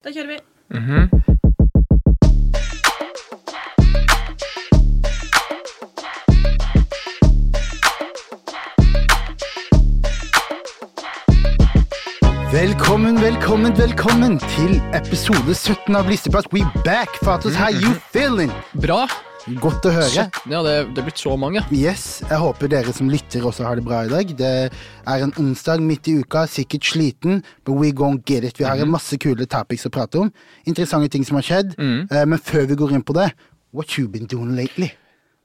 Da kjører vi. Velkommen, velkommen, velkommen til episode 17 av Listeplass. We back! Fatos, how you feeling? Bra. Godt å høre. Så, ja, det, det er blitt så mange. Yes, Jeg håper dere som lytter også har det bra i dag. Det er en onsdag midt i uka, sikkert sliten, but we gon' get it. Vi har en masse kule topics å prate om. Interessante ting som har skjedd. Eh, Men før vi går inn på det, what you been doing lately?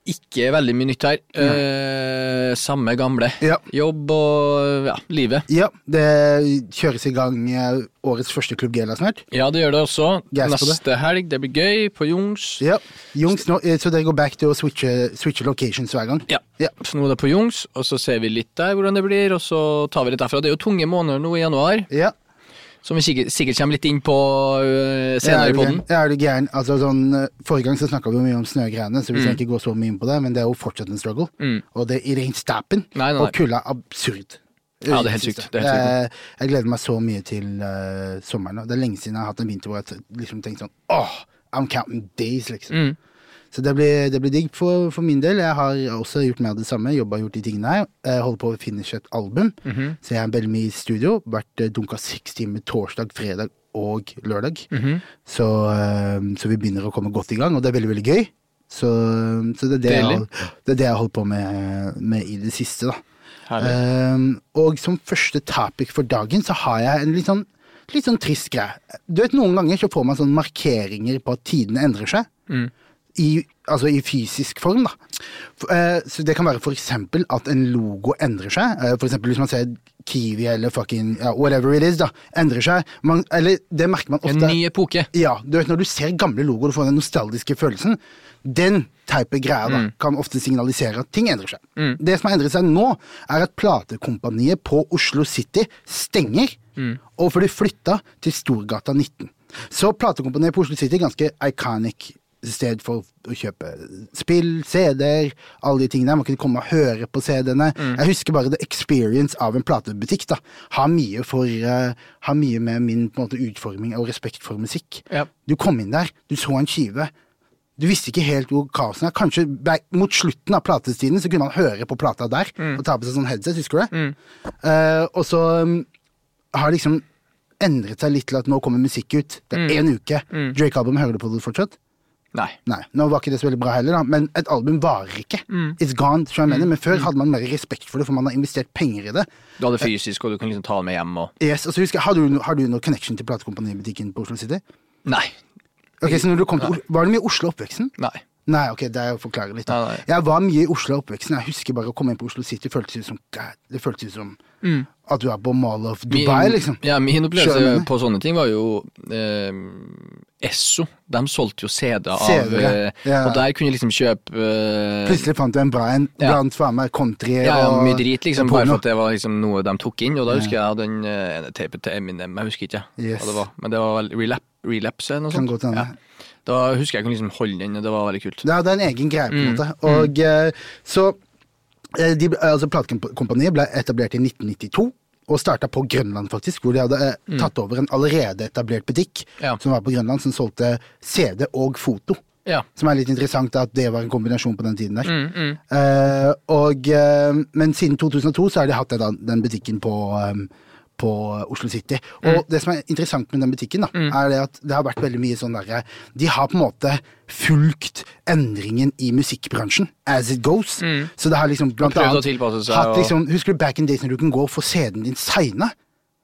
Ikke veldig mye nytt her. Eh, samme gamle. Ja. Jobb og ja, livet. Ja, det kjøres i gang eh, årets første Klubb Gela snart. Ja, det gjør det også. Gas Neste det. Helg, det blir gøy, på Jungs. Ja, Jungs, nå, eh, Så dere går back til å switche, switche locations hver gang? Ja. Ja. Så nå er det på Jungs, og så ser vi litt der hvordan det blir, og så tar vi litt derfra. Det er jo tunge måneder nå i januar, Ja. Som vi sikkert, sikkert kommer litt inn på øh, senere er i poden. Ja, er du gæren? Altså, sånn, eh, forrige gang så snakka vi mye om snøgreiene, så vi Mm. skal ikke gå så mye inn på det, men det er jo fortsatt en struggle. Og det i nei, nei. Og kulda absurd. Ja, det er helt sykt. Det er helt sykt. Jeg, jeg gleder meg så mye til uh, sommeren. Det er lenge siden jeg har hatt en vinter hvor jeg liksom tenkte sånn åh, I'm counting days, liksom. Mm. Så det blir, det blir digg for, for min del. Jeg har også gjort mer av det samme. Jobba gjort de tingene her. Jeg holder på å finne et album. Mhm. Så jeg er veldig mye i studio. Vært uh, dunka seks timer torsdag, fredag og lørdag. Mhm. så, eh, så vi begynner å komme godt i gang, og det er veldig, veldig gøy. Så, så det, er det, jeg, det er det jeg har holdt på med, med i det siste, da. Um, og som første topic for dagen så har jeg en litt sånn, litt sånn trist greie. Du vet, Noen ganger så får man sånne markeringer på at tidene endrer seg. Mm. I, altså i fysisk form, da. Eh, så det kan være eksempel at en logo endrer seg. Eh, for eksempel hvis man ser Kiwi eller fucking ja, whatever it is, da. Endrer seg. Man, eller det merker man ofte. En ny epoke. Ja, du vet Når du ser gamle logoer og får den nostalgiske følelsen, den type greier da, kan ofte signalisere at ting endrer seg. Det som har endret seg nå, er at platekompaniet på Oslo City stenger, og for de flytta til Storgata 19. Så platekompaniet på Oslo City er ganske iconic sted for å kjøpe spill, CD-er, alle de tingene. Man kunne komme og høre på CD-ene. Jeg husker bare the experience av en platebutikk. da. Har mye, for, uh, har mye med min måte, utforming og respekt for musikk. Ja. Du kom inn der, du så en skive. Du visste ikke helt hvor kaosen er. Kanskje mot slutten av platestiden så kunne man høre på plata der og ta på seg sånn headset, husker du det? Eh, og så um, har liksom endret seg litt til at nå kommer musikk ut. Det er én uke. Drake-album, hører du på det fortsatt? Nei. Nei, nå var ikke det så veldig bra heller, da, men et album varer ikke. It's gone, så jeg mener. Men før hadde man mer respekt for det, for man har investert penger i det. Du hadde fysisk, og du kunne liksom ta det med hjem og Yes, og så husker jeg, Har du, har du noe connection til platekompanibutikken på Oslo City? Nei. Ok, så når du kom til, Os- Var det mye i Oslo oppveksten? Nei. Nei, ok, det er å forklare litt. Nei, nei. Jeg var mye i Oslo i oppveksten. Jeg husker bare å komme inn på Oslo City. føltes ut som, det føltes ut som at du er på Mall of Dubai, min, liksom. Ja, min opplevelse på sånne ting var jo eh, Esso. De solgte jo CD-er av eh, ja. Og der kunne jeg liksom kjøpe eh, Plutselig fant du en bra en Ja. blant faen meg country ja, og mye drit, liksom, bare for at det var liksom noe de tok inn. Og da husker jeg jeg hadde den eh, ene tapet til Eminem, jeg husker ikke Yes. hva det var. Men det var relap, Relapse eller noe Kan sånt. godt hende. Da husker jeg jeg kunne liksom holde den, det var veldig kult. Ja, det er en egen greie, på Mm, en måte. Og mm. så eh, de, ble- altså Platekompaniet ble etablert i 1992. Og starta på Grønland, faktisk, hvor de hadde eh, tatt over en allerede etablert butikk Mm. Ja. som var på Grønland, som solgte CD og foto. Ja. Som er litt interessant at det var en kombinasjon på den tiden der. Mm, Eh, og, eh, men siden 2002 så har de hatt den, den butikken på, eh, på Oslo City. Og Mm. det som er interessant med den butikken, da, er det at det har vært veldig mye sånn derre De har på en måte fulgt endringen i musikkbransjen as it goes. Så det har liksom blant annet hatt liksom, Husker du back in days når du kunne gå og få CD-en din signa?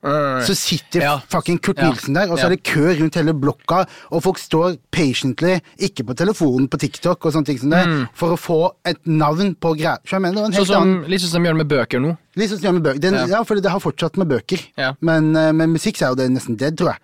Så sitter Ja. fucking Kurt Ja. Nilsen der, og så Ja. er det kø rundt hele blokka, og folk står patiently, ikke på telefonen på TikTok og sånne ting som det, for å få et navn på greier. Så Sånn som, annen litt sånn som de gjør med bøker nå. Litt sånn som de gjør med bøker. Den, ja. Ja. for det har fortsatt med bøker. Ja. Men eh, med musikk så er jo det nesten dead, tror jeg.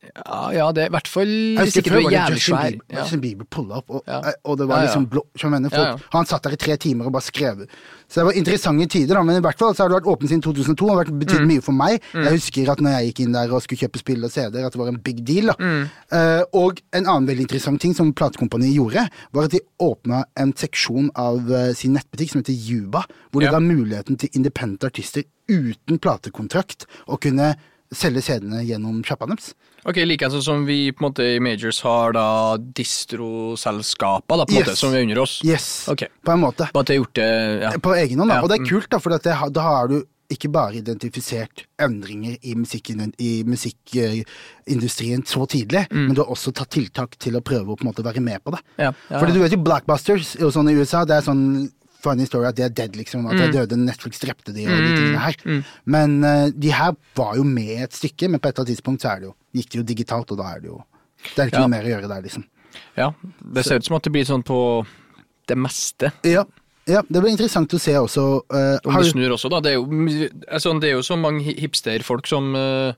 Ja, ja, det er i hvert fall hvis ikke du er jævlig svær. Ja. Justin Bieber pulla opp, og, Ja. og det var liksom blå mener, folk. Han satt der i tre timer og bare skrev. Så det var interessante tider, da, men i hvert fall så har det vært åpen siden 2002 og har vært- Mm. mye for meg. Jeg husker at når jeg gikk inn der og skulle kjøpe spill og CD-er, at det var en big deal. Mm. Uh, og en annen veldig interessant ting som platekompaniet gjorde, var at de åpna en seksjon av uh, sin nettbutikk som heter Juba, hvor de ga muligheten til independent artister uten platekontrakt å kunne selge CD-ene gjennom sjappa deres. Ok, Likeens altså, som vi på en måte i Majors har da distroselskaper da, på en Yes. måte, som er under oss. Yes, okay. på en måte. Gjort det ja. På egen hånd, da. Og det er mm. kult, da, for det, da har du ikke bare identifisert endringer i, musikkindustrien så tidlig, men du har også tatt tiltak til å prøve å på en måte være med på det. Ja, ja, Fordi du vet jo Blackbusters og sånn i USA, det er sånn funny story at de er dead, liksom. At Mm. de døde, Netflix drepte de og de tingene her. Men uh, de her var jo med et stykke, men på et eller annet tidspunkt så er det jo, gikk det jo digitalt, og da er det jo Det er ikke Ja. noe mer å gjøre der, liksom. ja. Det ser ut som at det blir sånn på det meste. Ja, ja det blir interessant å se også. Uh, Om det snur også, da. Det er jo, altså, det er jo så mange hi- hipsterfolk som uh,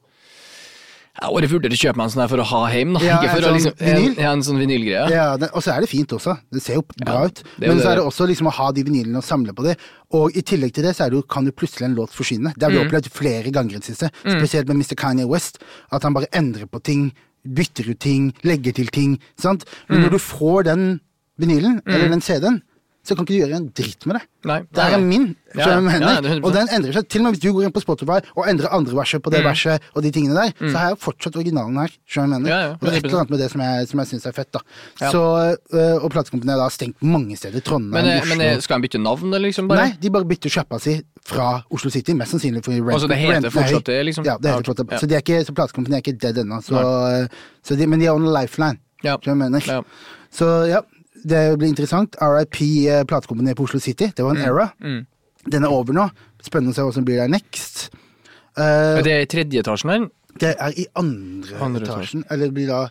jeg bare vurderer å kjøpe meg en sånn her for å ha hjem, Da. Ja, Ikke for en å sånn liksom, vinyl? En, ja, en sånn vinylgreie. Ja, og så er det fint også. Det ser jo bra Ja, ut. det Men så er det også liksom å ha de vinylene og samle på de. Og i tillegg til det så er det jo, kan jo plutselig en låt forsvinne. Det har vi Mm. opplevd flere ganger i det siste. Spesielt med Mr. Kanye West. At han bare endrer på ting, bytter ut ting, legger til ting. Sant? Men Mm. når du får den vinylen, eller den CD-en, så kan ikke du gjøre en dritt med det. Nei, Det her er min, Ja, ja, mener? det er 100%. og den endrer seg. Til og med hvis du går inn på Spotify og endrer andre verset på det verset og de tingene der, så har jeg fortsatt originalen her. Jeg mener? Og det er et 100%. eller annet med det som jeg, som jeg syns er fett, da. Så, øh, og platekompaniet er da stengt mange steder. Trondheim, Men, eh, Oslo men eh, skal han bytte navn, eller liksom? bare? Nei, de bare bytter sjappa si fra Oslo City, mest sannsynlig fordi rent, Altså, det heter Rent, er fortsatt det, liksom? Ja, det heter fortsatt. Så, de er ikke, så platekompaniet er ikke dead ennå. Så, så de, men de er on a lifeline. Ja. Så ja, det blir interessant. RIP eh, platekompaniet på Oslo City. Det var en era. Mm. Den er over nå. Spennende å se hva som blir der next. Er det i tredje etasjen den? det er i andre, Andre etasjen. Eller det blir da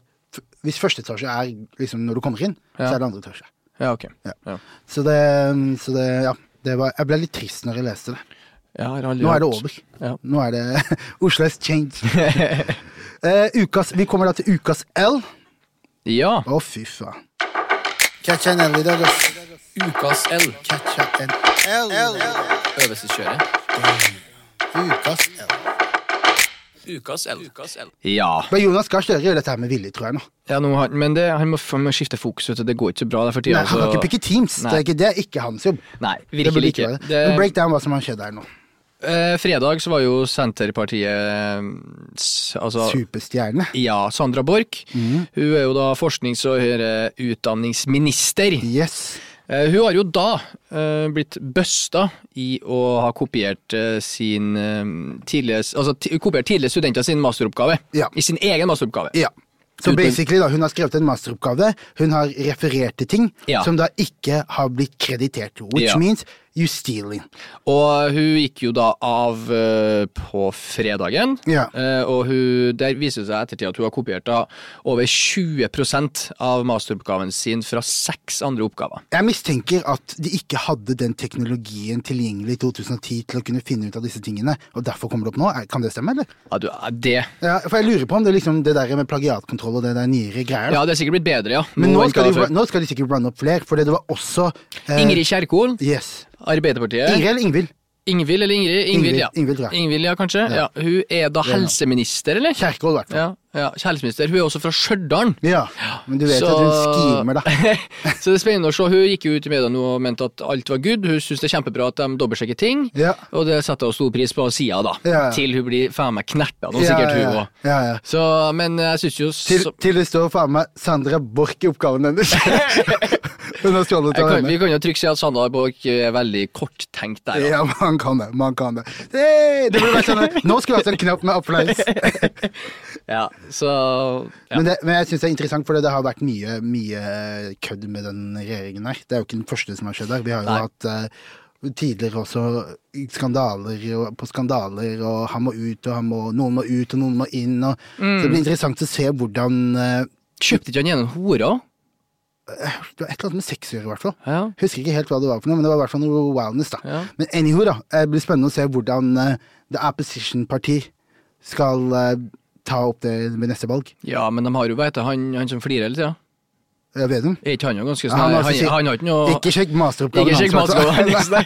Hvis første etasje er liksom når du kommer inn, Ja. så er det andre etasje. Ja, ok. Ja. Ja. Så det, så det Ja. Det var, jeg ble litt trist når jeg leste det. Nå er det over. Ja. Nå er det Oslo has changed. uh, ukas, vi kommer da til ukas L. Ja. Å, fy faen. Catch an L i dag, ass. Ukas L. Catch an L. Øverste kjøret. Ukas L. Ukas L. Ukas L. Ja. Men Jonas Gahr Støre gjør dette her med vilje, tror jeg nå. ja nå har, men det, han, må, han må skifte fokus, vet du. Det går ikke så bra der for tida. Nei, han kan ikke pikke teams. Det Nei. er ikke, det er ikke hans jobb. Nei, Det burde virkelig ikke være. Det, Men break down hva som har skjedd her nå. Eh, fredag så var jo Senterpartiet Altså Superstjerne. ja, Sandra Borch. Mm. Hun er jo da forsknings- og høyere utdanningsminister. Yes. Eh, Hun har jo da eh, blitt busta i å ha kopiert eh, sin eh, tidligere Altså kopiert tidligere studenter sin masteroppgave. Ja. I sin egen masteroppgave. Ja. Så basically da, Hun har skrevet en masteroppgave, hun har referert til ting Ja. som da ikke har blitt kreditert. Which Ja. means you stealing. Og hun gikk jo da av uh, på fredagen. Ja. uh, og hun, der viser det seg ettertid at hun har kopiert da over 20% av masteroppgaven sin fra seks andre oppgaver. Jeg mistenker at de ikke hadde den teknologien tilgjengelig i 2010 til å kunne finne ut av disse tingene, og derfor kommer det opp nå. Kan det stemme, eller? Ja, du, eh, det Ja, for jeg lurer på om det er liksom det der med plagiatkontroll og det der nyere greier. Ja, det er sikkert blitt bedre, ja. Men nå nå skal, de, nå skal de sikkert runne opp flere, for det var også uh, Ingrid Kjerkol, Yes. Arbeiderpartiet. Ingrid eller Ingvild? Ingvild eller Ingrid? Ingvild, ja. Ingvild, ja, kanskje. Ja. Hun er da helseminister, eller? Kjerkol, i hvert fall. Ja, ja. Hun er også fra Stjørdal. Ja. Men du vet Så- at hun skimer, da. så det er spennende å se. Hun gikk jo ut i media nå og mente at alt var good. Hun syns det er kjempebra at de dobbeltsjekker ting. Ja. Og det setter hun stor pris på sida, da. Ja. Til hun blir faen meg knerta nå, Ja, sikkert ja, hun òg. Så, men jeg syns jo Til, så, til det står faen meg Sandra Borch i oppgaven hennes. Hun har stjålet av henne. Vi kan jo trygt si at Sandra Borch er veldig korttenkt der. da. Ja, man kan det. Man kan det. Hey, det burde vært sånn Nå skulle vi hatt en knapp med applaus. Ja, så ja. Men, det, men jeg syns det er interessant, for det har vært mye, mye kødd med den regjeringen her. Det er jo ikke den første som har skjedd her. Vi har jo Nei. hatt uh, tidligere også skandaler og, på skandaler, og han må ut, og han må, noen må ut, og noen må inn. Og, Så Mm. det blir interessant å se hvordan uh, Kjøpte ikke han igjen en hore? Det var et eller annet med sex å gjøre, i hvert fall. Ja. Husker ikke helt hva det var for noe, men det var i hvert fall noe wildness, da. Ja. Men anyhow, da. Det blir spennende å se hvordan uh, The Opposition Party skal eh, ta opp det ved neste valg. ja, men de har jo, vet du, han, han som flirer hele tida. Ja, vet ikke. Er ikke han jo ganske sånn han han, har han, ikke noe Ikke sjekk masteroppgaven hans, nei.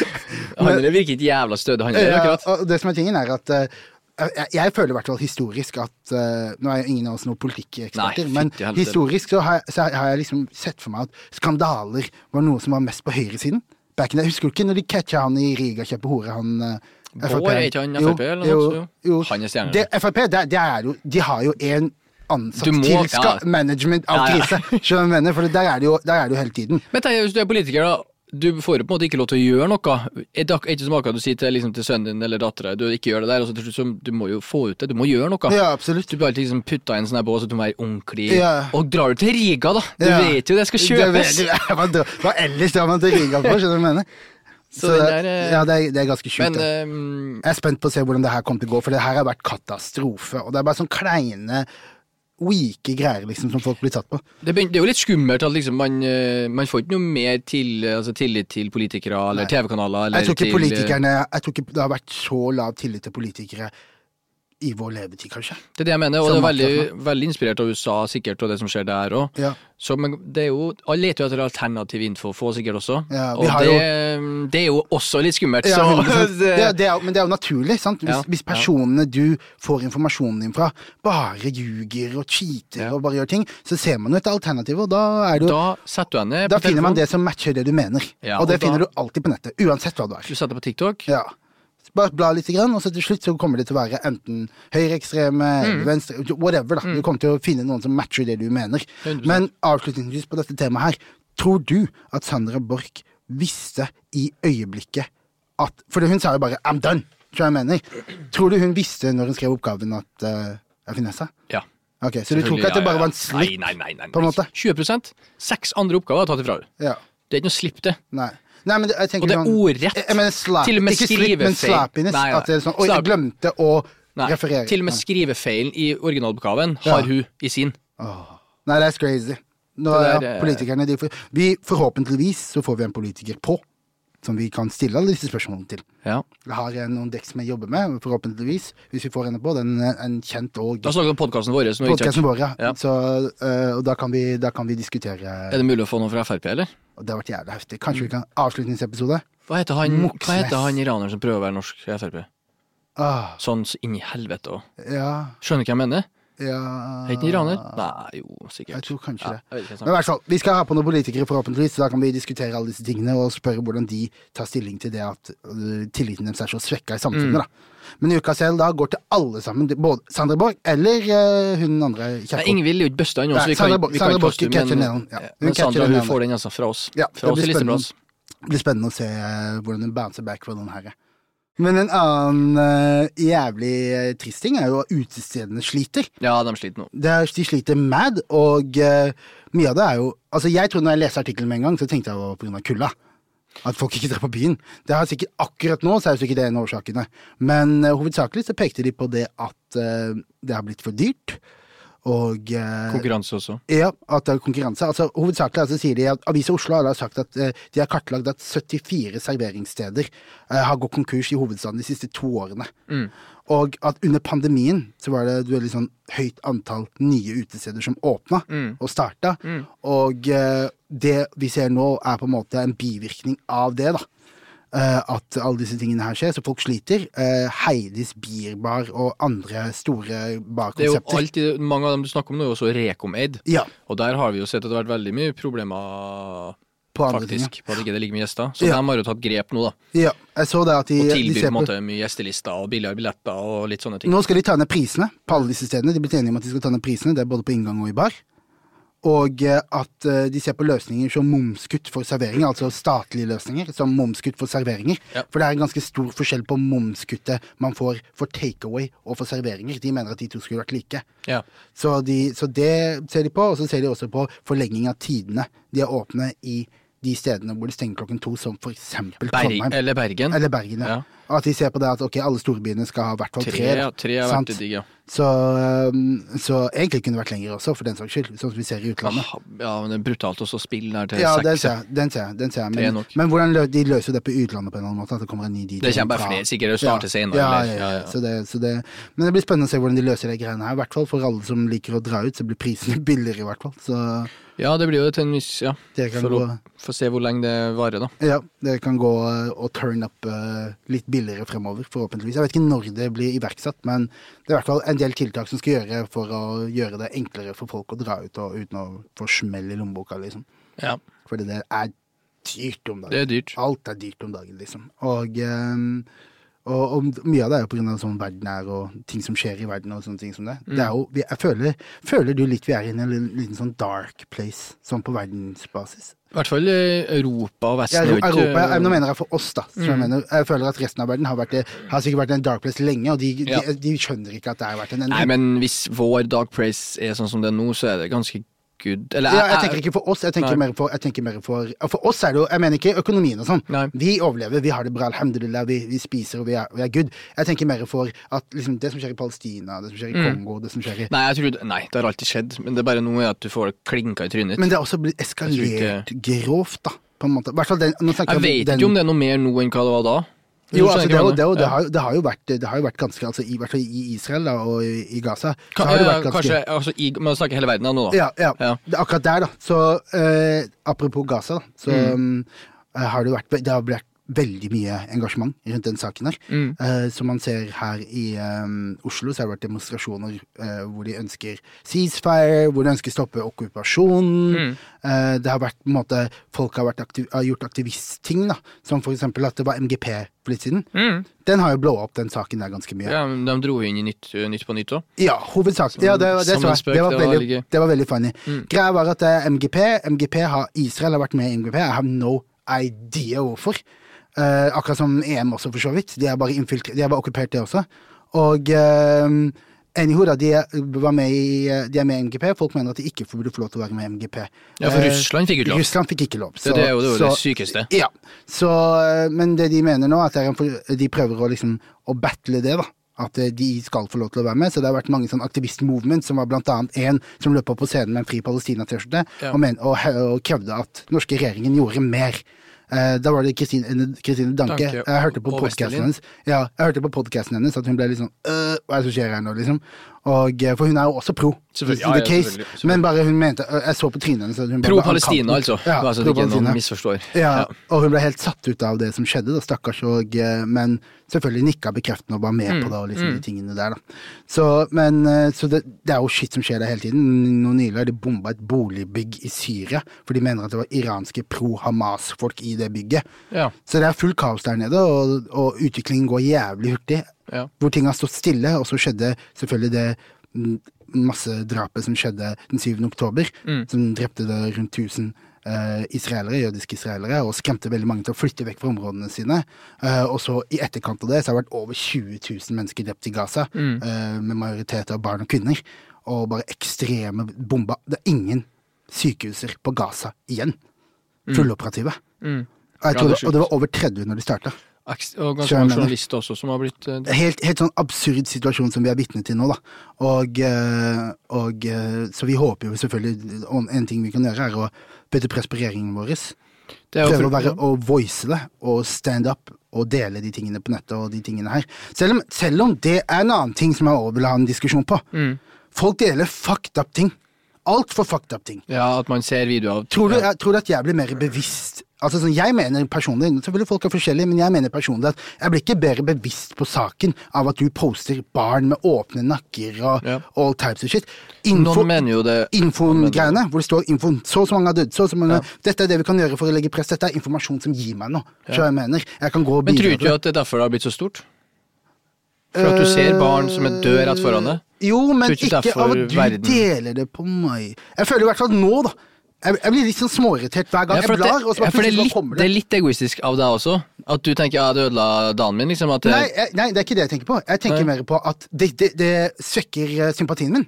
Han virker ikke jævla stødig, han Ja, akkurat. og det som er tingen, er at eh, jeg, jeg føler i hvert fall historisk at uh, Nå er jo ingen av oss noen politikkeksperter, men historisk så har, så har jeg liksom sett for meg at skandaler var noe som var mest på høyresiden. Back in the, husker du ikke når de catcha han i Riga kjøper hore, han eh, Bård, er ikke han Frp eller noe jo. Han er stjerne. Det, Frp, det, det er jo, de har jo en ansatt må- til ja. management av Ja, ja. krise. Skjønner du mener? For der er det jo, der er det jo hele tiden. Men tenk, hvis du er politiker, da. Du får jo på en måte ikke lov til å gjøre noe. Er det ikke som akkurat du sier til, liksom, til sønnen din eller dattera du ikke gjør det der, Altså, du må jo få ut det. Du må gjøre noe. Ja, absolutt. Du blir alltid liksom putta i en sånn her bås så du må være ordentlig Ja. Og drar du til Riga, da! Du Ja. vet jo det skal kjøpes! Det Hva, ellers drar man til Riga for, skjønner du hva jeg mener? Så Så, det, der, eh, ja, det er, det er ganske sjukt. Men ehm, Jeg er spent på å se hvordan det her kommer til å gå, for det her har vært katastrofe. Og det er bare sånn kleine, weake greier liksom som folk blir tatt på. det, det er jo litt skummelt at liksom man, eh, man får ikke noe mer til, altså tillit til politikere eller TV-kanaler. Jeg eh, Jeg tror ikke det har vært så lav tillit til politikere i vår levetid, kanskje. Det er det jeg mener, og Som det er veldig, veldig inspirert av USA sikkert, og det som skjer der òg. Ja. Så men det er jo, Alle leter jo etter alternativ info, få sikkert også. Ja, og det, det, det er jo også litt skummelt. Ja, det, det, er- men det er jo naturlig, sant? Hvis, Ja, hvis personene du får informasjonen din fra, bare ljuger og cheater og bare gjør ting, så ser man jo et alternativ, og da er du da setter du henne Da finner finner man det som matcher det du mener. Ja, og det og da- finner du alltid på nettet, uansett hva du er. Du setter på TikTok. Ja. Bare bla litt, og så til slutt så kommer det til å være enten høyreekstreme Mm. venstre, whatever. da. Du kommer til å finne noen som matcher det du mener. 100%. Men avslutningsvis på dette temaet her, tror du at Sandra Borch visste i øyeblikket at For hun sa jo bare 'I'm done', tror jeg mener. Tror du hun visste når hun skrev oppgaven at uh, jeg finner seg? Ja. Ok, Så du tror ikke at det bare var en slipp? Nei, nei, nei, nei, på en måte? 20 Seks andre oppgaver er tatt ifra henne. Ja. Det er ikke noe slipp, det. Nei. Nei, men jeg tenker Og det er sånn- ordrett. Jeg, jeg mener slap, Til og med ikke slipp, men skrivefeil. slappiness. Nei, nei. At det er sånn Oi, jeg glemte å Nei, referere. Til og med skrivefeilen i originaloppgaven Ja. har hun i sin. Oh. Nei, det er crazy. Nå, Det der, ja, eh, politikerne, de vi, forhåpentligvis så får vi en politiker på, som vi kan stille alle disse spørsmålene til. Ja. Jeg har noen dekk som jeg jobber med, forhåpentligvis, hvis vi får henne på. Den er en kjent og Da snakker vi om podkasten vår. som podkasten vår, ja. Ja. Så, eh, og da kan, vi, da kan vi diskutere Er det mulig å få noe fra Frp, eller? Og det har vært jævlig heftig. Kanskje vi kan avslutningsepisode? Hva heter han, hva heter han iraneren som prøver å være norsk i Frp? Ah, Sånn så inn i helvete òg. ja, Skjønner du hva jeg mener? Ja Er ikke han iraner? Nei, jo, sikkert. Jeg tror kanskje Ja, det. ikke, Men i hvert fall, vi skal ha på noen politikere forhåpentligvis, så da kan vi diskutere alle disse tingene og spørre hvordan de tar stilling til det at uh, tilliten deres er så svekka i samfunnet. Mm. da. Men uka selv da går til alle sammen, både Sandra Borch eller uh, hun andre Kjerkol. Ingvild er jo ikke busta ennå, så vi Sandra kan, vi kan ikke Borch henne. catcher men, ja. Men Sandra hun får den altså fra oss. Ja, fra oss blir i listeplass. Det blir spennende å se hvordan hun bouncer back fra den her. Men en annen uh, jævlig øh, trist ting er jo at utestedene sliter. Ja, de sliter nå. Det er, de sliter mad, og uh, mye av det er jo Altså, jeg tror når jeg leste artikkelen med en gang, så tenkte jeg det var av kulda. At folk ikke drar på byen. Det har sikkert Akkurat nå så er jo sikkert det en av årsakene. Men uh, hovedsakelig så pekte de på det at eh, det har blitt for dyrt. Og eh, Konkurranse også. ja, at det er konkurranse. Altså, hovedsakelig altså, sier de at Avisa Oslo har sagt at eh, de har kartlagt at 74 serveringssteder eh, har gått konkurs i hovedstaden de siste to årene. Og at under pandemien så var det et veldig sånn høyt antall nye utesteder som åpna og starta. Og eh, det vi ser nå, er på en måte en bivirkning av det, da. Eh, at alle disse tingene her skjer, så folk sliter. Eh, Heidis Bierbar og andre store Det er jo barkonsepter. alltid, Mange av dem du snakker om nå, er jo også Rekom-eid. Ja, Og der har vi jo sett at det har vært veldig mye problemer, på andre ting. faktisk, på at ikke det ligger mye gjester. Så Ja. de har jo tatt grep nå, da. Ja, jeg så det at de, Og de tilbyr på en måte mye gjestelister og billigere billetter og litt sånne ting. Nå skal de ta ned prisene på alle disse stedene. De ble enige om at de skal ta ned prisene, det er både på inngang og i bar. Og eh, at eh, de ser på løsninger som momskutt for serveringer, altså statlige løsninger, som momskutt for serveringer. Ja. For det er en ganske stor forskjell på momskuttet man får for takeaway og for serveringer. De mener at de to skulle vært like. Ja. Så, de, så det ser de på, og så ser de også på forlenging av tidene. De er åpne i de stedene hvor de stenger klokken to, som for eksempel Berg, Trondheim. eller Bergen. Eller Bergen, ja. At de ser på det at ok, alle storbyene skal ha i hvert fall tre. Tre, ja, tre har Sant? vært digg, ja. Så, um, så egentlig kunne det vært lenger også, for den saks skyld. Sånn som vi ser i utlandet. Ah, ja, men det er brutalt også å spille der til Ja, den seks. ser jeg. Den ser jeg, den ser jeg. Men, men hvordan lø de løser det på utlandet på en eller annen måte? At det kommer en ny dit? Det kommer bare flere, sikkert. Det starter senere. Ja, ja, ja. ja. Så det, så det, men det blir spennende å se hvordan de løser de greiene her. I hvert fall for alle som liker å dra ut, så blir prisene billigere i hvert fall. Så Ja, det blir jo til en viss Ja. For gå å få se hvor lenge det varer, da. Ja, det kan gå uh, og turn up uh, litt billigere fremover, forhåpentligvis. Jeg vet ikke når det blir iverksatt, men det er i hvert fall en del tiltak som skal gjøre for å gjøre det enklere for folk å dra ut og, uten å få smell i lommeboka, liksom. Ja. Fordi det er dyrt om dagen. Det er dyrt. Alt er dyrt om dagen, liksom. Og, um, Og, og mye av det er jo pga. sånn verden er, og ting som skjer i verden, og sånne ting som det. det er jo, jeg føler, føler du litt vi er i en liten sånn dark place, sånn på verdensbasis? I hvert fall Europa og Vesten. Ja, Europa, jeg, nå mener jeg for oss, da. Mm. jeg, mener, jeg føler at resten av verden har, vært, har sikkert vært en dark place lenge, og de, Ja. de, de skjønner ikke at det har vært en Nei, men hvis vår Dark place er sånn som det er nå, så er det ganske good. Eller Ja, jeg tenker ikke for oss, jeg tenker mer for, jeg tenker mer for For oss er det jo Jeg mener ikke økonomien og sånn. Vi overlever, vi har det bra, alhamdulillah, vi, vi spiser og vi er, vi er good. Jeg tenker mer for at liksom, det som skjer i Palestina, det som skjer i Kongo, det som skjer i Nei, tror, nei, det har alltid skjedd, men det er bare nå er at du får det klinka i trynet. Men det har også blitt eskalert grovt, da. På en måte. I hvert fall den, Jeg vet den, ikke om det er noe mer nå enn hva det var da. Jo, altså, det, jo- det, jo- det, har, det, har jo vært, det har jo vært ganske altså, I hvert fall i Israel da, og i, i Gaza. Ka- ganske, Kanskje altså, i, Man snakker hele verden nå, da. Ja, ja. Ja. Akkurat der, da. Så eh, apropos Gaza, da, så Mm. um, har det vært Det har vært veldig mye engasjement rundt den saken her. Mm. Uh, som man ser her i um, Oslo, så har det vært demonstrasjoner uh, hvor de ønsker ceasefire, hvor de ønsker stoppe okkupasjonen. Mm. Uh, det har vært på en måte Folk har, vært aktiv, har gjort aktivistting, da. Som for eksempel at det var MGP for litt siden. Mm. Den har jo blåa opp den saken der ganske mye. Ja, men De dro inn i Nytt, nytt på Nytt òg. Ja, hovedsakelig. Ja, det, det, det, var det var veldig, det var veldig funny. Mm. Greia var at eh, MGP, MGP har, Israel har vært med i MGP. I have no idea hvorfor. Eh, akkurat som EM også, for så vidt. De har bare, de er bare okkupert det også. Og eh, Anyhow, da, de er, var med i, eh, de er med i MGP. Folk mener at de ikke burde få lov til å være med i MGP. Ja, for Eh, Russland fikk ikke lov. Russland fikk ikke lov. Det, det er jo det, så, det sykeste. ja, så, eh, men det de mener nå, at er de prøver å liksom å battle det, da. At de skal få lov til å være med. Så det har vært mange sånn aktivist-movement, som var blant annet en som løp opp på scenen med en Fri Palestina-T-skjorte Ja. og, og, og krevde at norske regjeringen gjorde mer. Eh, da var det Kristine Kristine Danke. Jeg hørte på podkasten hennes Ja, jeg hørte på hennes at hun ble litt sånn øh, Hva er det som skjer her nå, liksom? Og, eh, for hun er jo også pro. Selvfølgelig, the ja, ja, case, selvfølgelig, selvfølgelig. Men bare hun mente øh, Jeg så på trynet hennes at hun bare Pro ble Palestina, altså. Ja, altså pro ikke Palestina. noen misforstår. Ja, og hun ble helt satt ut av det som skjedde, da, stakkars, og, eh, men selvfølgelig nikka bekreftende og var med Mm, på det, og liksom de tingene der, da. Så, men, eh, så det, det er jo shit som skjer der hele tiden. Nå nylig har de bomba et boligbygg i Syria, for de mener at det var iranske pro-Hamas-folk i det bygget. Ja. Så det er fullt kaos der nede, og, og utviklingen går jævlig hurtig. Ja. Hvor ting har stått stille, og så skjedde selvfølgelig det mm, massedrapet som skjedde den 7. oktober, Mm. som drepte rundt 1000 Uh, israelere, jødiske israelere, og skremte veldig mange til å flytte vekk fra områdene sine. Uh, og så i etterkant av det så har det vært over 20 000 mennesker drept i Gaza, Mm. uh, med majoritet av barn og kvinner. Og bare ekstreme bomber. Det er ingen sykehuser på Gaza igjen. Fulloperative. Mm. Jeg Ja, tror, det og det var over 30 når de starta. Og ganske mange journalister også som har blitt eh, Helt, helt sånn absurd situasjon som vi er vitne til nå, da. Og, eh, og eh, Så vi håper jo selvfølgelig En ting vi kan gjøre, er å putte press på regjeringen vår. Prøve å, være, å voice det, og stand up, og dele de tingene på nettet og de tingene her. Selv om, selv om det er en annen ting som jeg også vil ha en diskusjon på. Mm. Folk deler fucked up ting. Altfor fucked up ting. Ja, at man ser videoer av Tror du, jeg, tror du at jeg blir mer bevisst Altså sånn, Jeg mener personlig Selvfølgelig folk er forskjellige, men jeg mener personlig at jeg blir ikke bedre bevisst på saken av at du poster barn med åpne nakker og Ja. all types of shit. Info, Infogreiene, hvor det står info, så og så mange har dødd, så og så mange Ja. Dette er det vi kan gjøre for å legge press. Dette er informasjon som gir meg noe. Ja. jeg mener, jeg kan gå og Men tror du ikke at det er derfor det har blitt så stort? For at du ser barn som er døde rett foran deg? Jo, men ikke ikke, av at du deler det på meg. Jeg føler i hvert fall nå, da. Jeg, jeg blir litt sånn småirritert hver gang Ja, jeg blar, det, bare det, er litt, det det. er litt egoistisk av deg også. At du tenker ja, det ødela dagen min. Liksom, at det, Nei, jeg, nei, det er ikke det jeg tenker på. Jeg tenker Nei. mer på at det, det, det svekker eh, sympatien min.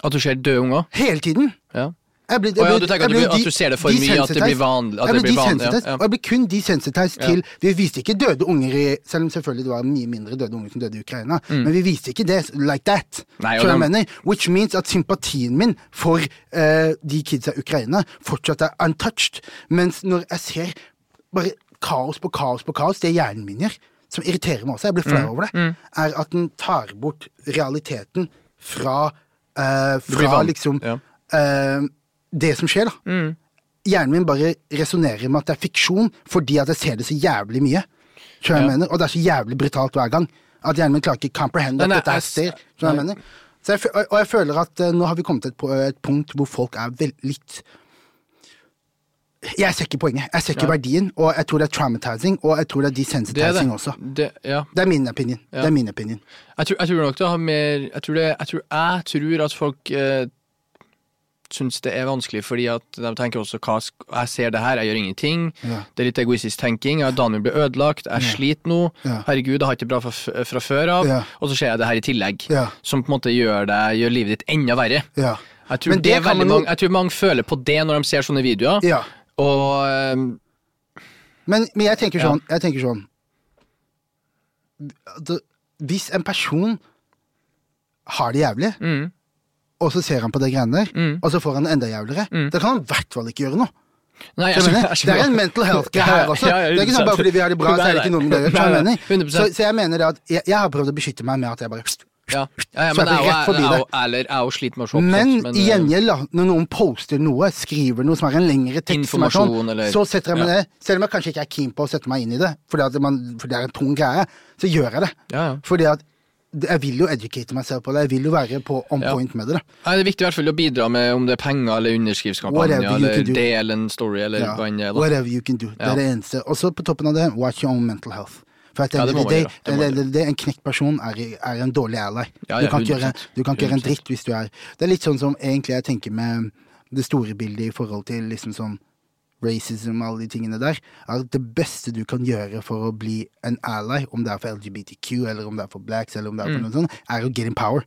At du ser døde unger. Hele tiden. Ja. Jeg blir, Å ja, du tenker jeg at du blir blir- at du ser det for mye, at det blir vanlig- Jeg det blir de vanlig ja, ja. Og jeg blir kun desensitized til Vi viste ikke døde unger i Selv om selvfølgelig det var mye mindre døde unger som døde i Ukraina, Mm. men vi viste ikke det like that. Nei, de- jeg mener? Which means at sympatien min for uh, de kidsa i Ukraina fortsatt er untouched. Mens når jeg ser bare kaos på kaos på kaos, det hjernen min gjør, som irriterer meg også, jeg blir Mm. flau over det, er at den tar bort realiteten fra uh, Fra liksom ja. Det som skjer, da. Mm. Hjernen min bare resonnerer med at det er fiksjon, fordi at jeg ser det så jævlig mye. Skjønner jeg Ja. mener? Og det er så jævlig brutalt hver gang. At hjernen min klarer ikke comprehend at dette er sted. Skjønner jeg mener? Så jeg, og jeg føler at eh, nå har vi kommet til et, et punkt hvor folk er vel, litt Jeg ser ikke poenget. Jeg ser ikke Ja. verdien, og jeg tror det er traumatizing, og jeg tror det er Det er desensitizing det. også. Det, ja. Det er min opinion. Ja. Det er min opinion. Jeg tror, jeg tror nok det har mer Jeg tror, det, jeg tror, jeg tror at folk eh, syns det er vanskelig fordi at de tenker også hva, jeg ser det her, jeg gjør ingenting. Ja. Det er litt egoistisk tenking. Ja, Daniel blir ødelagt, jeg sliter nå. Ja. Herregud, jeg har ikke det bra fra, fra før av. Ja. Og så ser jeg det her i tillegg, Ja. som på en måte gjør, det, gjør livet ditt enda verre. Ja. Jeg tror, det det man mange, jeg tror mange føler på det når de ser sånne videoer. ja. Og um... Men, men jeg tenker Ja. sånn, jeg tenker sånn Hvis en person har det jævlig, mm, og så ser han på det greiene der, Mm. og så får han enda jævligere, da kan han i hvert fall ikke gjøre noe. Nei, jeg, jeg jeg, det er en mental health-greie her også. Ja, ja, det er ikke sånn bare fordi vi har det bra, så er det ikke noe med det å gjøre. skjønner du hva jeg Nei, mener? 100%. Så, så jeg mener det at jeg, har prøvd å beskytte meg med at jeg bare Ja, ja, ja Så men det jeg rett forbi er det. jeg er jo sliter med å se Men i gjengjeld, når noen poster noe, skriver noe som er en lengre tekst, sånn, så setter jeg meg ned. Selv om jeg kanskje ikke er keen på å sette meg inn i det, fordi at man, for det er en tung greie, så gjør jeg det. Ja, ja. Fordi at jeg vil jo educate meg selv på det. Jeg vil jo være på on Ja. point med det. da. Det er viktig i hvert fall å bidra med om det er penger eller underskriftskampanje eller del en story, eller Ja. hva enn det er. Whatever you can do. Det er det eneste. Og så på toppen av det, watch your own mental health. For at Ja, det det. Det det, en knekt person er, er en dårlig ally. Ja, du, kan ikke gjøre, du kan ikke gjøre en dritt hvis du er Det er litt sånn som egentlig jeg tenker med det store bildet i forhold til liksom sånn racism og alle de tingene der. Er at det beste du kan gjøre for å bli en ally, om det er for LGBTQ, eller om det er for blacks, eller om det er for noe sånt, er å get in power.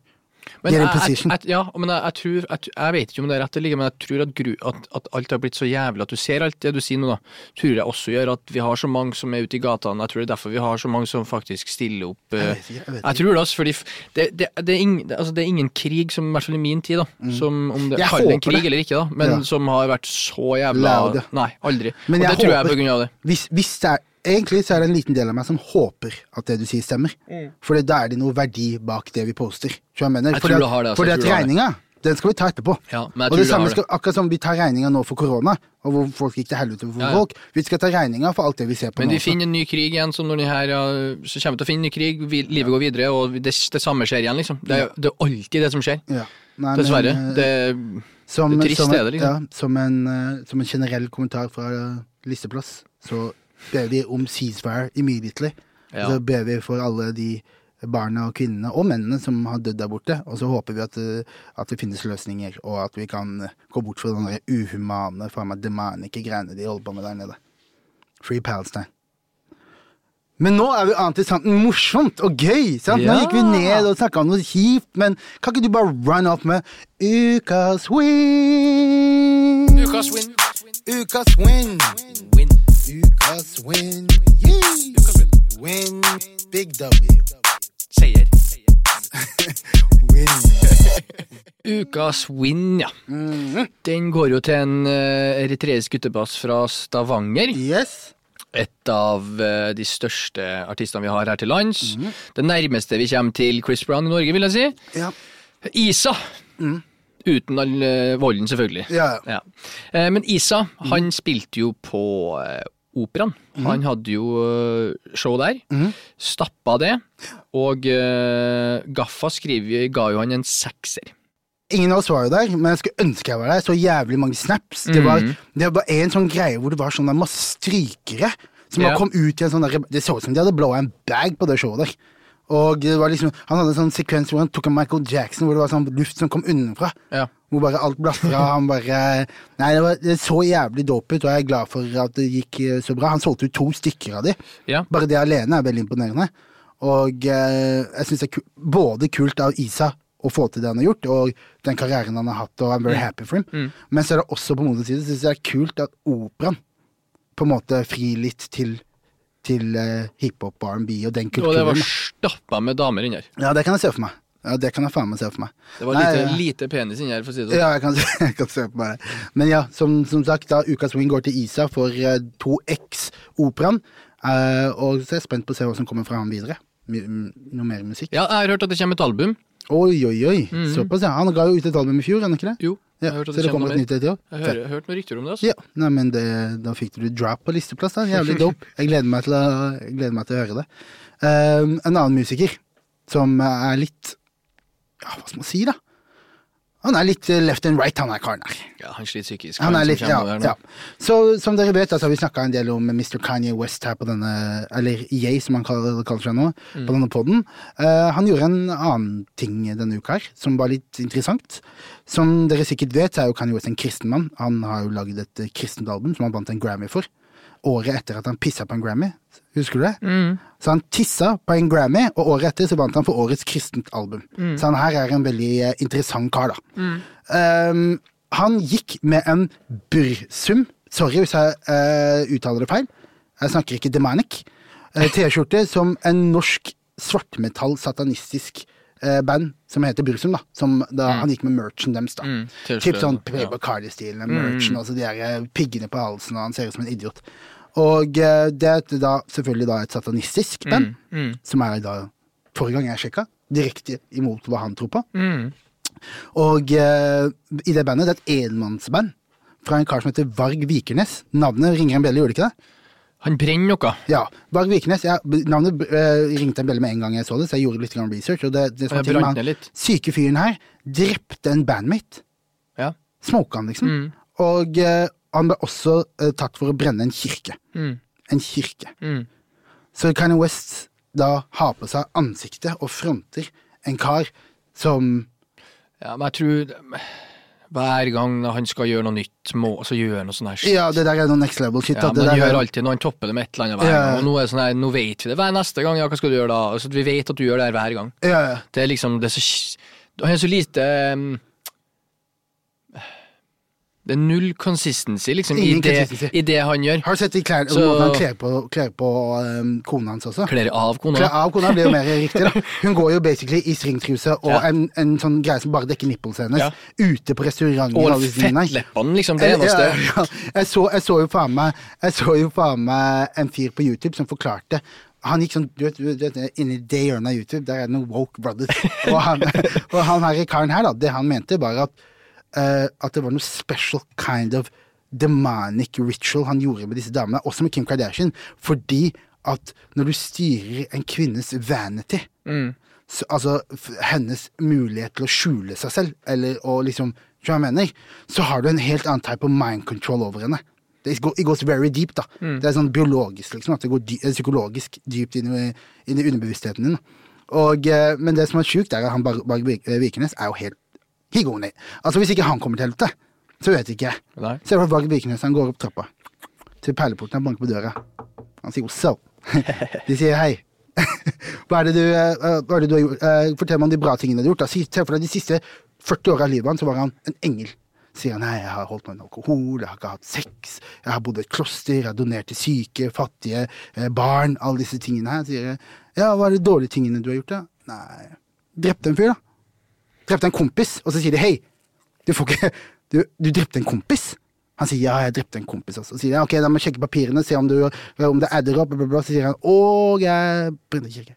Men jeg, jeg, jeg, ja, men jeg, tror jeg, vet ikke om det er rett eller ikke, men jeg tror at, gru, at, at alt har blitt så jævlig at du ser alt det du sier nå, da. Tror jeg også gjør at vi har så mange som er ute i gatene. Jeg tror det er derfor vi har så mange som faktisk stiller opp. eh, Jeg vet ikke, vet Jeg tror det, altså, fordi det, det, det, er ingen, altså, det er ingen krig, som, i hvert fall i min tid, da, som om det Mm. Det en krig eller ikke, da, men Ja. som har vært så jævla Loud, ja. Nei, aldri. Men Og det tror jeg er på grunn av det. Hvis, hvis det er, egentlig så er det en liten del av meg som håper at det du sier stemmer. For da er det noe verdi bak det vi poster. Jeg mener? Jeg Fordi tror at- du har det, altså. Fordi Jeg at regninga, den skal vi ta etterpå. Ja, men jeg og det samme skal, akkurat som vi tar regninga nå for korona, og hvor folk gikk til helvete for Ja, ja. folk. Vi skal ta regninga for alt det vi ser på Men nå. vi finner en ny krig igjen, som når de her, ja, så kommer vi til å finne en ny krig, vi, livet går videre, og det, det samme skjer igjen, liksom. Det er, det er alltid det som skjer. Ja. Nei, men, Dessverre. eh, Det, som, det er trist, som, det liksom. ja, som, en, eh, som en generell kommentar fra listeplass, så ber vi om ceasefire immediately. Ja. Så ber vi for alle de barna og kvinnene, og mennene som har dødd der borte. Og så håper vi at, at det finnes løsninger, og at vi kan eh, gå bort fra den uhumane, demanike greiene de holder på med der nede. Free Palestine. Men nå er vi annet til sant morsomt og gøy. sant? Nå gikk vi ned og snakka om noe kjipt, men kan ikke du bare run opp med ukas win? Ukas win. Ukas win. Win. Ukas win. Yeah. Win. Big W. Seier. Win. Ukas win, ja. Mhm. Den går jo til en uh, eritreisk guttebass fra Stavanger. Yes. Et av eh, de største artistene vi har her til lands. Mhm. Det nærmeste vi kommer til Chris Brown i Norge, vil jeg si. Ja. Isa. Uten all eh, volden, selvfølgelig. Ja. Ja. Eh, Men Isa, han spilte jo på eh, operaen. Han hadde jo eh, show der. Stappa det. Og uh, Gaffa skriver, ga jo han en sekser. Ingen av oss var jo der, men jeg skulle ønske jeg var der. Så jævlig mange snaps. Det var, Mhm. det var en sånn greie hvor det var sånn masse strykere som Ja. kom ut i en sånn der Det så ut som de hadde blåa en bag på det showet der. Og det var liksom Han hadde en sånn sekvens hvor han tok en Michael Jackson, hvor det var sånn luft som kom unnenfra. Ja. Hvor bare alt blafra. Han bare Nei, det, var, det så jævlig dope ut, og jeg er glad for at det gikk eh, så bra. Han solgte ut to stykker av de. Ja. Bare det alene er veldig imponerende. Og eh, jeg syns det er både kult av Isa å få til det han har gjort, og den karrieren han har hatt, og I'm very happy for him. Men så er det også på motsatt side syns jeg det er kult at operaen på en måte frir litt til, til uh, hiphop og R&B og den kulturen. Og det var stappa med damer inni her. Ja, det kan jeg se for meg. Ja, det kan jeg faen meg se for meg. Det var Nei, lite, ja. lite penis inni her, for å si det sånn. Ja, jeg kan, jeg kan se på meg det. Men ja, som, som sagt, da ukas win går til Isa for uh, 2X-operaen. Uh, og så er jeg spent på å se hva som kommer fra ham videre. M- noe mer musikk. Ja, jeg har hørt at det kommer et album. Oi, oi, oi. Såpass, ja. Han ga jo ut et album i fjor, han ikke det? Jo, Ja, har så det det kommer et nytt et i år? Jeg har hørt noen rykter om det. altså. Ja, nei, men det, da fikk du drop på listeplass, da. Jævlig dope. Jeg gleder meg til å, jeg gleder meg til å høre det. Um, en annen musiker som er litt Ja, hva skal man si, da? Han er litt eh, left and right, han er karen her. Ja, han sliter psykisk. Han er litt, ja, ja. Så som dere vet, altså, vi snakka en del om Mr. Kanye West her på denne Eller Yay som han kaller, kaller seg nå, Mm. på denne poden. han gjorde en annen ting denne uka her, som var litt interessant. Som dere sikkert vet, så er jo Kanye West en kristen mann. Han har jo lagd et eh, kristent album som han vant en Grammy for. Året etter at han pissa på en Grammy. Husker du det? Mm. Så han tissa på en Grammy, og året etter så vant han for årets kristent album. Mm. Så han her er en veldig eh, interessant kar, da. Um, han gikk med en bursum, sorry hvis jeg uh, uttaler det feil, jeg snakker ikke demanic, Uh, T-skjorte som en norsk svartmetall satanistisk eh, band som heter Bursum, da. Som da han gikk med merchen deres, da. Mm, Typ sånn ja. Playboy Cardi-stilen, merchen, altså de der eh, piggene på halsen, og han ser ut som en idiot. Og eh, det er da, selvfølgelig da et satanistisk band, Mm, som er da, forrige gang jeg sjekka, direkte imot hva han tror på. mm. Og eh, i det bandet, det er et enmannsband fra en kar som heter Varg Vikernes. Navnet ringer en bjelle, gjorde det ikke det? Han brenner noe. Ja, Varg Vikernes. Ja, navnet eh, ringte en bjelle med en gang jeg så det, så jeg gjorde litt research. Og det, det som er med han syke fyren her drepte en bandmate. Ja. Smoka han, liksom. Mm. Og eh, han ble også eh, tatt for å brenne en kirke. Mm. En kirke. Mm. Så Kanye West da har på seg ansiktet og fronter en kar som Ja, men jeg tror hver gang han skal gjøre noe nytt, må, så gjør han noe sånn her shit. Ja, det der er noe next level shit. Ja, men det han gjør er, alltid når han topper det med et eller annet hver ja. gang. Og nå, er det sånn her, nå vet vi det. Hver neste gang, ja, hva skal du gjøre da? Altså, vi vet at du gjør det her hver gang. ja, ja. Det er liksom det er så, Han er så lite um, Det er null consistency, liksom, i det, i det han gjør. Har du sett de klær, Så- måten han kler på, kler på um, kona hans også? Kler av kona. Klær av kona blir jo mer riktig, da. Hun går jo basically i stringtruse og Ja. en, en sånn greie som bare dekker nipples hennes, Ja. ute på restauranten. Og fettleppene, liksom. Det eneste. Ja. Jeg, så, jeg så jo faen meg Jeg så jo faen meg en fyr på YouTube som forklarte han gikk sånn, du vet, du vet Inni det hjørnet av YouTube, der er det noen woke brothers. Og han, og han her karen her, da, det han mente, var at, eh, at det var noe special kind of demonic ritual han gjorde med disse damene, også med Kim Kardashian, fordi at når du styrer en kvinnes vanity så, altså hennes mulighet til å skjule seg selv, eller å liksom hva jeg mener? Så har du en helt annen type mind control over henne. Det goes very deep, da. Det er sånn biologisk, liksom. At det går dy eh, psykologisk dypt inn i, inn i underbevisstheten din. Og, eh, men det som er sjukt, er at han eh, Vikernes er jo helt It. Altså, hvis ikke han kommer til helvete, så vet ikke. jeg. Se for deg Vikernes, han går opp trappa til perleporten og banker på døra. Han sier so. De sier hei. hva er det du, hva er det du har gjort? Eh, fortell meg om de bra tingene du har gjort. Se for deg de siste 40 åra av livet hans, så var han en engel. Sier han nei, jeg har holdt meg med alkohol, jeg har ikke hatt sex, jeg har bodd i et kloster, jeg har donert til syke, fattige, eh, barn, alle disse tingene her. Sier jeg, ja, hva er de dårlige tingene du har gjort, da? Nei, drepte en fyr, da. Drepte en kompis, og så sier de hei, du får ikke Du, du drepte en kompis? Han sier ja, jeg drepte en kompis. Også. Så sier de ok, da må jeg sjekke papirene, se om, du, om det adder opp. Bla, bla, bla. Så sier han å, jeg brente en kirke.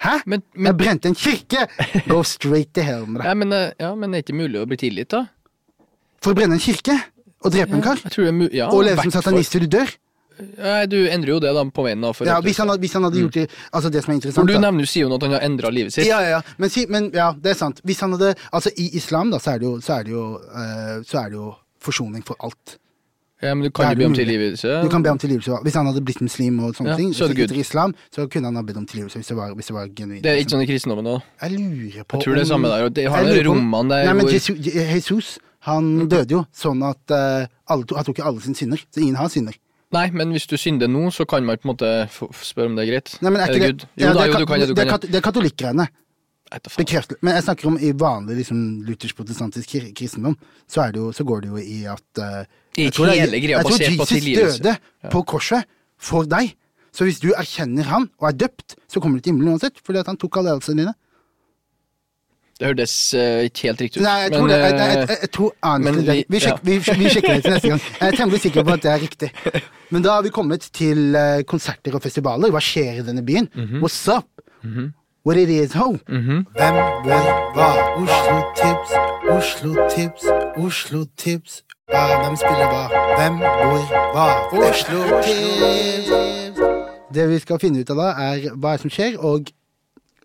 Hæ? Men, jeg brente en kirke! Go straight to hell med deg. ja, men, eh, ja, men det er ikke mulig å bli tilgitt, da? For å brenne en kirke? Og drepe en kar? Ja, Og leve som satanist til du dør? Nei, du endrer jo det da på veien. da. For Ja, hvis han, hadde- hvis han hadde gjort det Altså, det som er interessant for du da. nevner jo sier jo at han har endra livet sitt. Ja, ja, ja. Men, si, men ja, det er sant. Hvis han hadde Altså, i islam, da, så er det jo, så er det jo, uh, så er det jo forsoning for alt. Ja, men du kan jo be om tilgivelse. Du kan be om tilgivelse. Hvis han hadde blitt muslim og sånne Ja, ting, så det så islam, så kunne han ha bedt om tilgivelse hvis det var, hvis det var genuint. Det er ikke sånn i kristendommen nå. Jeg lurer på Jeg tror det er samme der. Det har på rommene der Nei, men hvor Jesus, Jesus han døde jo sånn at uh, alle, han tok jo alle sine synder. Så ingen har synder. Nei, men hvis du synder nå, så kan man på en måte spørre om det er greit. Nei, men er ikke det det. Jo ja, det, jo, er, du kan det. Det, er, det er katolikkgreiene. Nei, da. Bekreftet. Men jeg snakker om i vanlig liksom, luthersk-protestantisk kristendom, så, er det jo, så går det jo i at uh, jeg tror hele greia Jeg tror Jesus døde døde på korset for deg. Så hvis du erkjenner han og er døpt, så kommer du til himmelen uansett, fordi at han tok alle dine. Det hørtes eh, ikke helt riktig ut. Nei, jeg tror, men, det, jeg, eh, jeg, jeg, jeg tror men vi- Vi, sjek, ja. vi, vi sjekker det til neste gang. Jeg er temmelig sikker på at det er riktig. Men da har vi kommet til eh, konserter og festivaler. Hva skjer i denne byen? Mhm. What's up? What it is, ho? Hvem, hvor, hva? Oslo Tips, Oslo Tips, Oslo Tips. Hva, hvem spiller hva? Hvem, hvor, hva? Oslo Tips. Det vi skal finne ut av da, er hva som skjer, og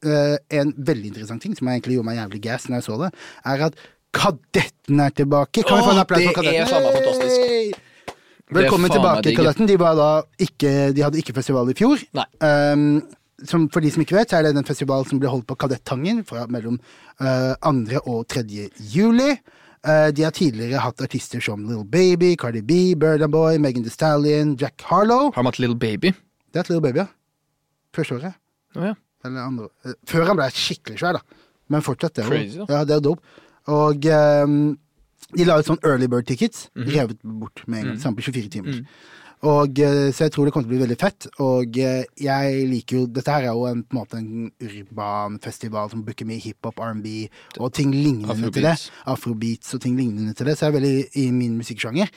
eh, en veldig interessant ting som egentlig gjorde meg jævlig gass når jeg så det, er at Kadetten er tilbake! Kan vi få en applaus for det er Kadetten? faen meg fantastisk. Velkommen tilbake. Kadetten. De, var da ikke, de hadde ikke festival i fjor. Um, som, for de som ikke vet, så er det den festivalen som ble holdt på Kadettangen fra mellom uh, 2. og 3. juli. Uh, de har tidligere hatt artister som Little Baby, Cardi B, Burna Boy, Megan Thee Stallion, Jack Harlow. Har de hatt Little Baby? Det er Little Baby, ja. Første året. Oh, ja. Eller andre. eh, Før han ble skikkelig svær, da. Men fortsatt, det er jo, Crazy, da. ja, det er dope. Og ehm, de la ut sånn early bird tickets, Mhm. revet bort med en gang. Samme på 24 timer. Mm. Og, eh, så jeg tror det kommer til å bli veldig fett. Og eh, jeg liker jo Dette her er jo en, på en måte en urban festival som booker mye hiphop, R&B og ting lignende til det. Afrobeats. Afrobeats og ting lignende til det. Så jeg er veldig i min musikksjanger.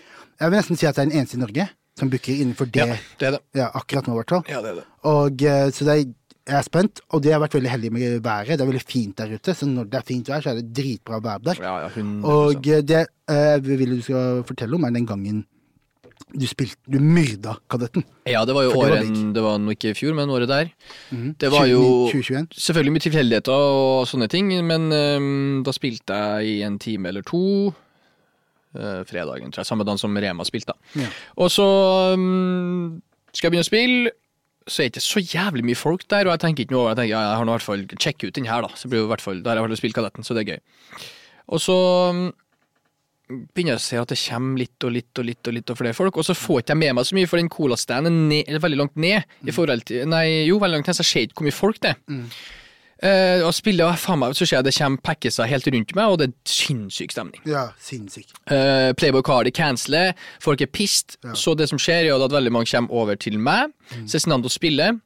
Jeg vil nesten si at det er den eneste i Norge som booker innenfor det. Ja, det er det. Ja, akkurat nå, i hvert fall. Ja, det det. Og eh, så det er, jeg er spent, og de har vært veldig heldige med været. Det er veldig fint der ute, så når det er fint vær, så er det dritbra vær der. Ja, ja, Og eh, det eh, jeg vil du skal fortelle om, er den gangen du spilte Du myrda Kadetten. Ja, det var jo det året. Det var nå ikke i fjor, men året der. Det var jo 2021. selvfølgelig mye tilfeldigheter og sånne ting, men um, da spilte jeg i en time eller to. Uh, fredagen, tror jeg. Samme dag som Rema spilte. Ja. Og så um, skal jeg begynne å spille. Så er det ikke så jævlig mye folk der, og jeg tenker ikke noe over. Jeg ja, jeg har nå i hvert fall sjekke ut den her, da. Så blir det i hvert fall, Da har jeg i hvert spilt Kadetten, så det er gøy. Og så ehm, begynner jeg å se at det kommer litt og litt og litt og litt og flere folk, og så får ikke jeg med meg så mye, for den colastanden er veldig langt ned. i forhold til, Nei, jo, veldig langt ned, så jeg ser ikke hvor mye folk det er. Eh, og spiller, og faen meg, så ser jeg det kommer packiser helt rundt meg, og det er sinnssyk stemning. Ja, sinnssyk. Uh, Playboy Cardi canceler, folk er pissed. Så det som skjer, er at veldig mange kommer over til meg. Cezinando spiller.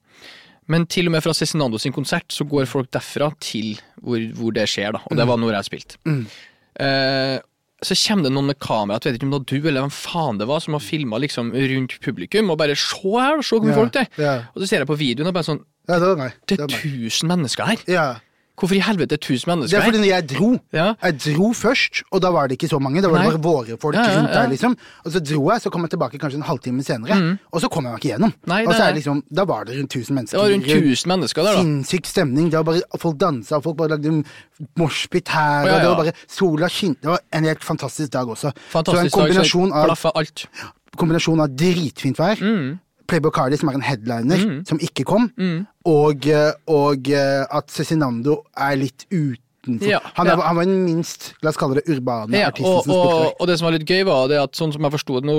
Men til og med fra Cezinando sin konsert så går folk derfra til hvor, hvor det skjer, da. Og det var når jeg spilte. Eh, så kommer det noen med kamera, jeg vet ikke om det var du eller hvem faen det var, som har filma liksom rundt publikum, og bare se her, se hvor Ja, folk det er. ja. Og så ser jeg på videoen og bare sånn Ja, det var meg. Det er tusen 1000 mennesker her! Ja. Hvorfor i helvete er det 1000 Det er fordi jeg dro Ja. Jeg dro først, og da var det ikke så mange. Da var det Nei. bare våre folk Ja, ja, rundt der, liksom. Og så dro jeg, så kom jeg tilbake kanskje en halvtime senere, og så kom jeg meg ikke gjennom. Nei, og så er det liksom, da var det rundt 1000 mennesker. Det var rundt 1000 mennesker der, da. Sinnssyk stemning. Det var bare, folk dansa, folk bare lagde moshpit her, og det var bare Sola skinte. Det var en helt fantastisk dag også. Fantastisk så en kombinasjon dag, så av, alt. kombinasjon av dritfint vær, Mm. Playboy Cardi, som er en headliner, som ikke kom, og, eh, og eh, at Cezinando er litt utenfor. Ja, han, er, ja. han var den minst, la oss kalle det, urbane Ja, artisten og, som spilte der. og det som var litt gøy, var det at sånn som jeg forsto det Nå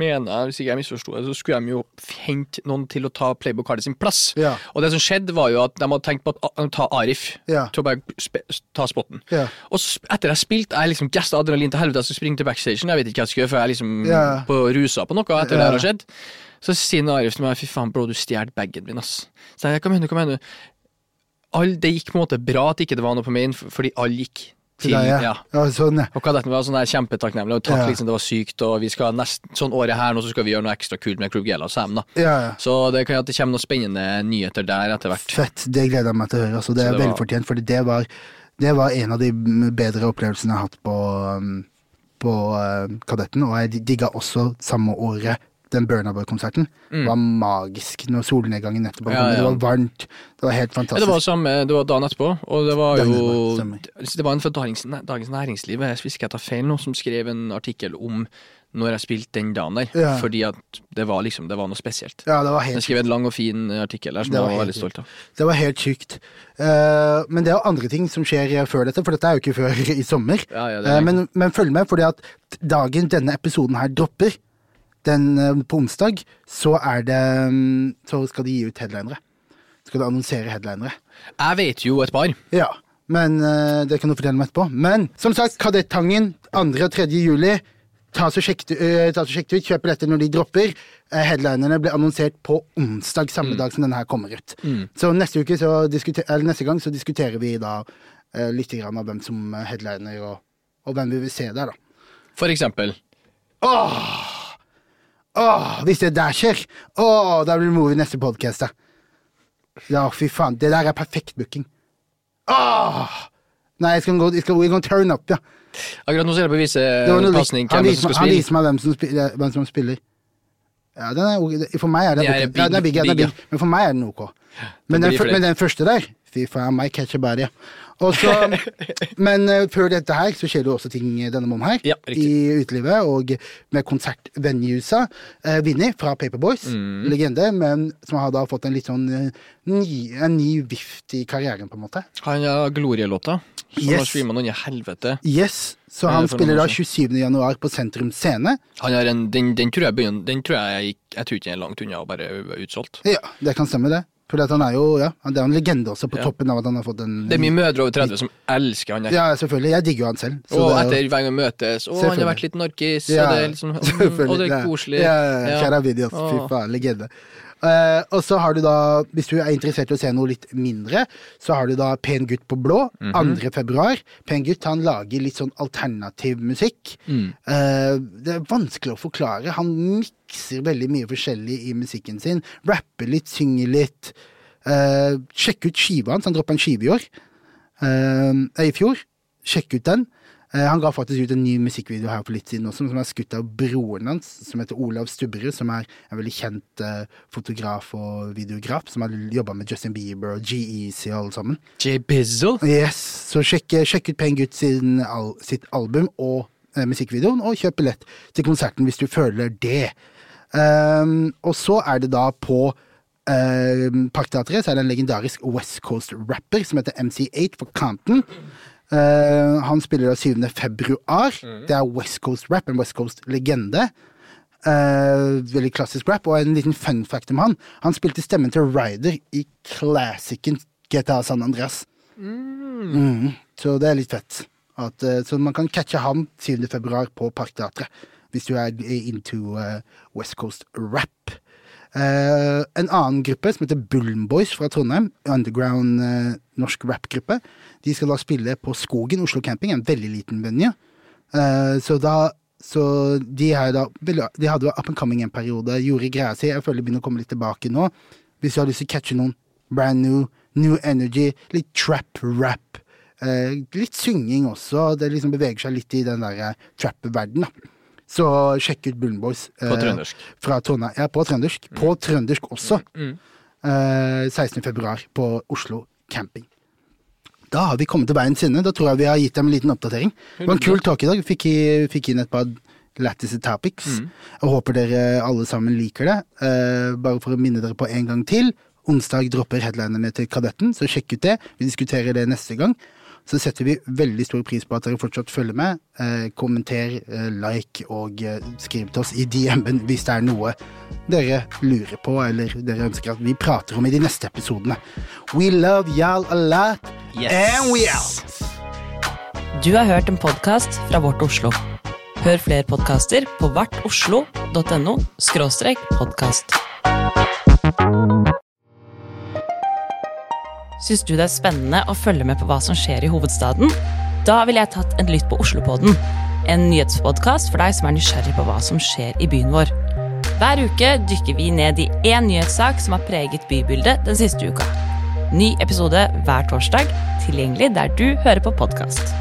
mener jeg, hvis ikke jeg misforsto det, så skulle de jo hente noen til å ta Playboy Cardi sin plass. Og det som skjedde, var jo at de hadde tenkt på å ta- Arif til å bare ta spotten. Ja. Og så, etter jeg spilte, jeg liksom gassa adrenalin til helvete, jeg skulle springe til backstagen, jeg vet ikke hva jeg skulle gjøre, for jeg er liksom på rusa på noe etter det her har skjedd. Så sier Arif til meg, fy faen bro, du stjal bagen min, ass. Så jeg, du, hva mener du? All, det gikk på en måte bra at ikke det var noe på meg f- fordi alle gikk til, Til deg, ja. ja. Sånn, ja. Og kadetten var sånn der kjempetakknemlig, og takk, Ja. liksom, det var sykt, og vi skal nesten, sånn året her nå så skal vi gjøre noe ekstra kult med Krugela og Sam, da. Ja, ja. Så det kan at det kommer noen spennende nyheter der etter hvert. Fett. Det gleder jeg meg til å høre. Altså, det Så er velfortjent, for det var, det var en av de bedre opplevelsene jeg har hatt på, um, på uh, Kadetten. Og jeg digga også samme året den Burna Boy-konserten. Det var magisk når solnedgangen nettopp Mm. Ja, ja. Det var varmt. Det var helt Ja, fantastisk. det var som, det var dagen etterpå, og det var jo. Det var en fra Dagens, Dagens Næringsliv, jeg ikke jeg tar feil nå, som skrev en artikkel om når jeg spilte den dagen der, Ja. fordi at det var liksom, det var noe spesielt. ja, det var helt... Jeg skrev en lang og fin artikkel der som jeg var var veldig stolt av. Det var helt sykt. Uh, men det er jo andre ting som skjer før dette, for dette er jo ikke før i sommer. Ja, ja, Eh, men, men følg med, fordi at dagen denne episoden her dropper, den eh, på onsdag, så det mm, Så skal de gi ut headlinere. Skal de annonsere headlinere. Jeg vet jo et par. Ja, men eh, det kan du fortelle meg etterpå. Men som sagt, Kadettangen 2. og 3. juli. Ta så sjekk eh, ut, kjøp billetter når de dropper. Headlinerne ble annonsert på onsdag, samme Mm. dag som denne her kommer ut. Så neste, så eller neste gang så diskuterer vi da eh, litt av hvem som headliner, og, og hvem vi vil se der, da. For eksempel. Åh, hvis det der skjer, åh, da blir det movie neste podcast, da. Ja, fy faen. Det der er perfekt booking. Åh! Nei, jeg skal gå, jeg skal, jeg gonna turn up, ja. Akkurat nå ser jeg på vise Det var noe litt- pasning han, hvem som skal han viser meg hvem som spiller. Hvem som spiller. Ja, den er, ok. for meg er den Det er. Ja, den er big- big, den er big, big, men for meg er den ok. Men den, men den første der, Fy faen, meg, catch a body. Og så, men uh, før dette her så skjer det også ting denne måneden her Ja, i utelivet, og med konsertvenuesa. Uh, Vinni fra Paperboys, Mm. legende, men som har da fått en litt sånn uh, ny, en ny vift i karrieren, på en måte. Han har glorielåta som Yes. har streama noen i helvete. Yes, så han spiller da år 27. januar på Sentrum Scene. Han har en, den, den tror jeg begynner Den tror jeg gikk Jeg tror ikke den er langt unna å bare utsolgt. Ja, det kan stemme, det. For han er jo ja, det er en legende også, på Ja. toppen av at han har fått en Det er mye mødre over 30 som elsker han der. Ja, selvfølgelig. Jeg digger jo han selv. så og er jo- etter hver gang vi møtes Å, han har vært litt narkis, Ja, og det er liksom selvfølgelig. Og det er koselig. Ja, ja, ja. Ja. Kjære videos Fy faen, legende. Eh, og så har du da, hvis du er interessert i å se noe litt mindre, så har du da Pen gutt på blå, Mhm. 2. februar. Pen gutt han lager litt sånn alternativ musikk. Mm. Uh, det er vanskelig å forklare. Han mikser veldig mye forskjellig i musikken sin. Rapper litt, synger litt. Uh, sjekk ut skiva hans. Han droppa en skive i år. I fjor. Sjekk ut den. Eh, han ga faktisk ut en ny musikkvideo her for litt siden også, som er skutt av broren hans, som heter Olav Stubberud, som er en veldig kjent eh, fotograf og videograf, som har jobba med Justin Bieber og G-Eazy og alle sammen. J. Bizzle. Yes, Så sjekk, sjekk ut Pen Gutt al sitt album og eh, musikkvideoen, og kjøp billett til konserten hvis du føler det. Um, og så er det da på um, Parkteatret så er det en legendarisk West Coast-rapper som heter MC8 for Compton. Eh, han spiller da 7. februar. Det er West Coast Rap, en West Coast-legende. Uh, veldig klassisk rap, og en liten fun fact om han. Han spilte stemmen til Ryder i classicen GTA San Andreas. Mm, så det er litt fett. At, uh, så man kan catche ham 7. februar på Parkteatret, hvis du er into eh, West Coast rap. Eh, en annen gruppe som heter Bullen Boys fra Trondheim, underground uh, norsk rappgruppe, de skal da spille på Skogen Oslo Camping, en veldig liten venue. Uh, så da så de, da, de hadde up and coming en periode, gjorde greia si. Jeg føler de begynner å komme litt tilbake nå. Hvis du har lyst til å catche noen brand new, new energy, litt trap rap, eh, litt synging også. Det liksom beveger seg litt i den der trap-verden, da. Så sjekk ut Bullen Boys. På eh, trøndersk. Fra Trondheim. Ja, på trøndersk. På trøndersk også. Mm. Eh, 16. februar på Oslo camping. Da har vi kommet til veiens ende. Da tror jeg vi har gitt dem en liten oppdatering. Det var en kul talk i dag. Fikk, i, fikk inn et par lattice topics. Jeg håper dere alle sammen liker det. Eh, bare for å minne dere på en gang til. Onsdag dropper headlinerne til Kadetten, så sjekk ut det. Vi diskuterer det neste gang. Så setter vi veldig stor pris på at dere fortsatt følger med. Eh, kommenter, eh, like og eh, skriv til oss i DM-en hvis det er noe dere lurer på eller dere ønsker at vi prater om i de neste episodene. We love y'all a lot, Yes. and we out! Du har hørt en podkast fra Vårt Oslo. Hør flere podkaster på vartoslo.no podkast. Syns du det er spennende å følge med på hva som skjer i hovedstaden? Da ville jeg tatt en lytt på Oslopodden, en nyhetspodkast for deg som er nysgjerrig på hva som skjer i byen vår. Hver uke dykker vi ned i én nyhetssak som har preget bybildet den siste uka. Ny episode hver torsdag, tilgjengelig der du hører på podkast.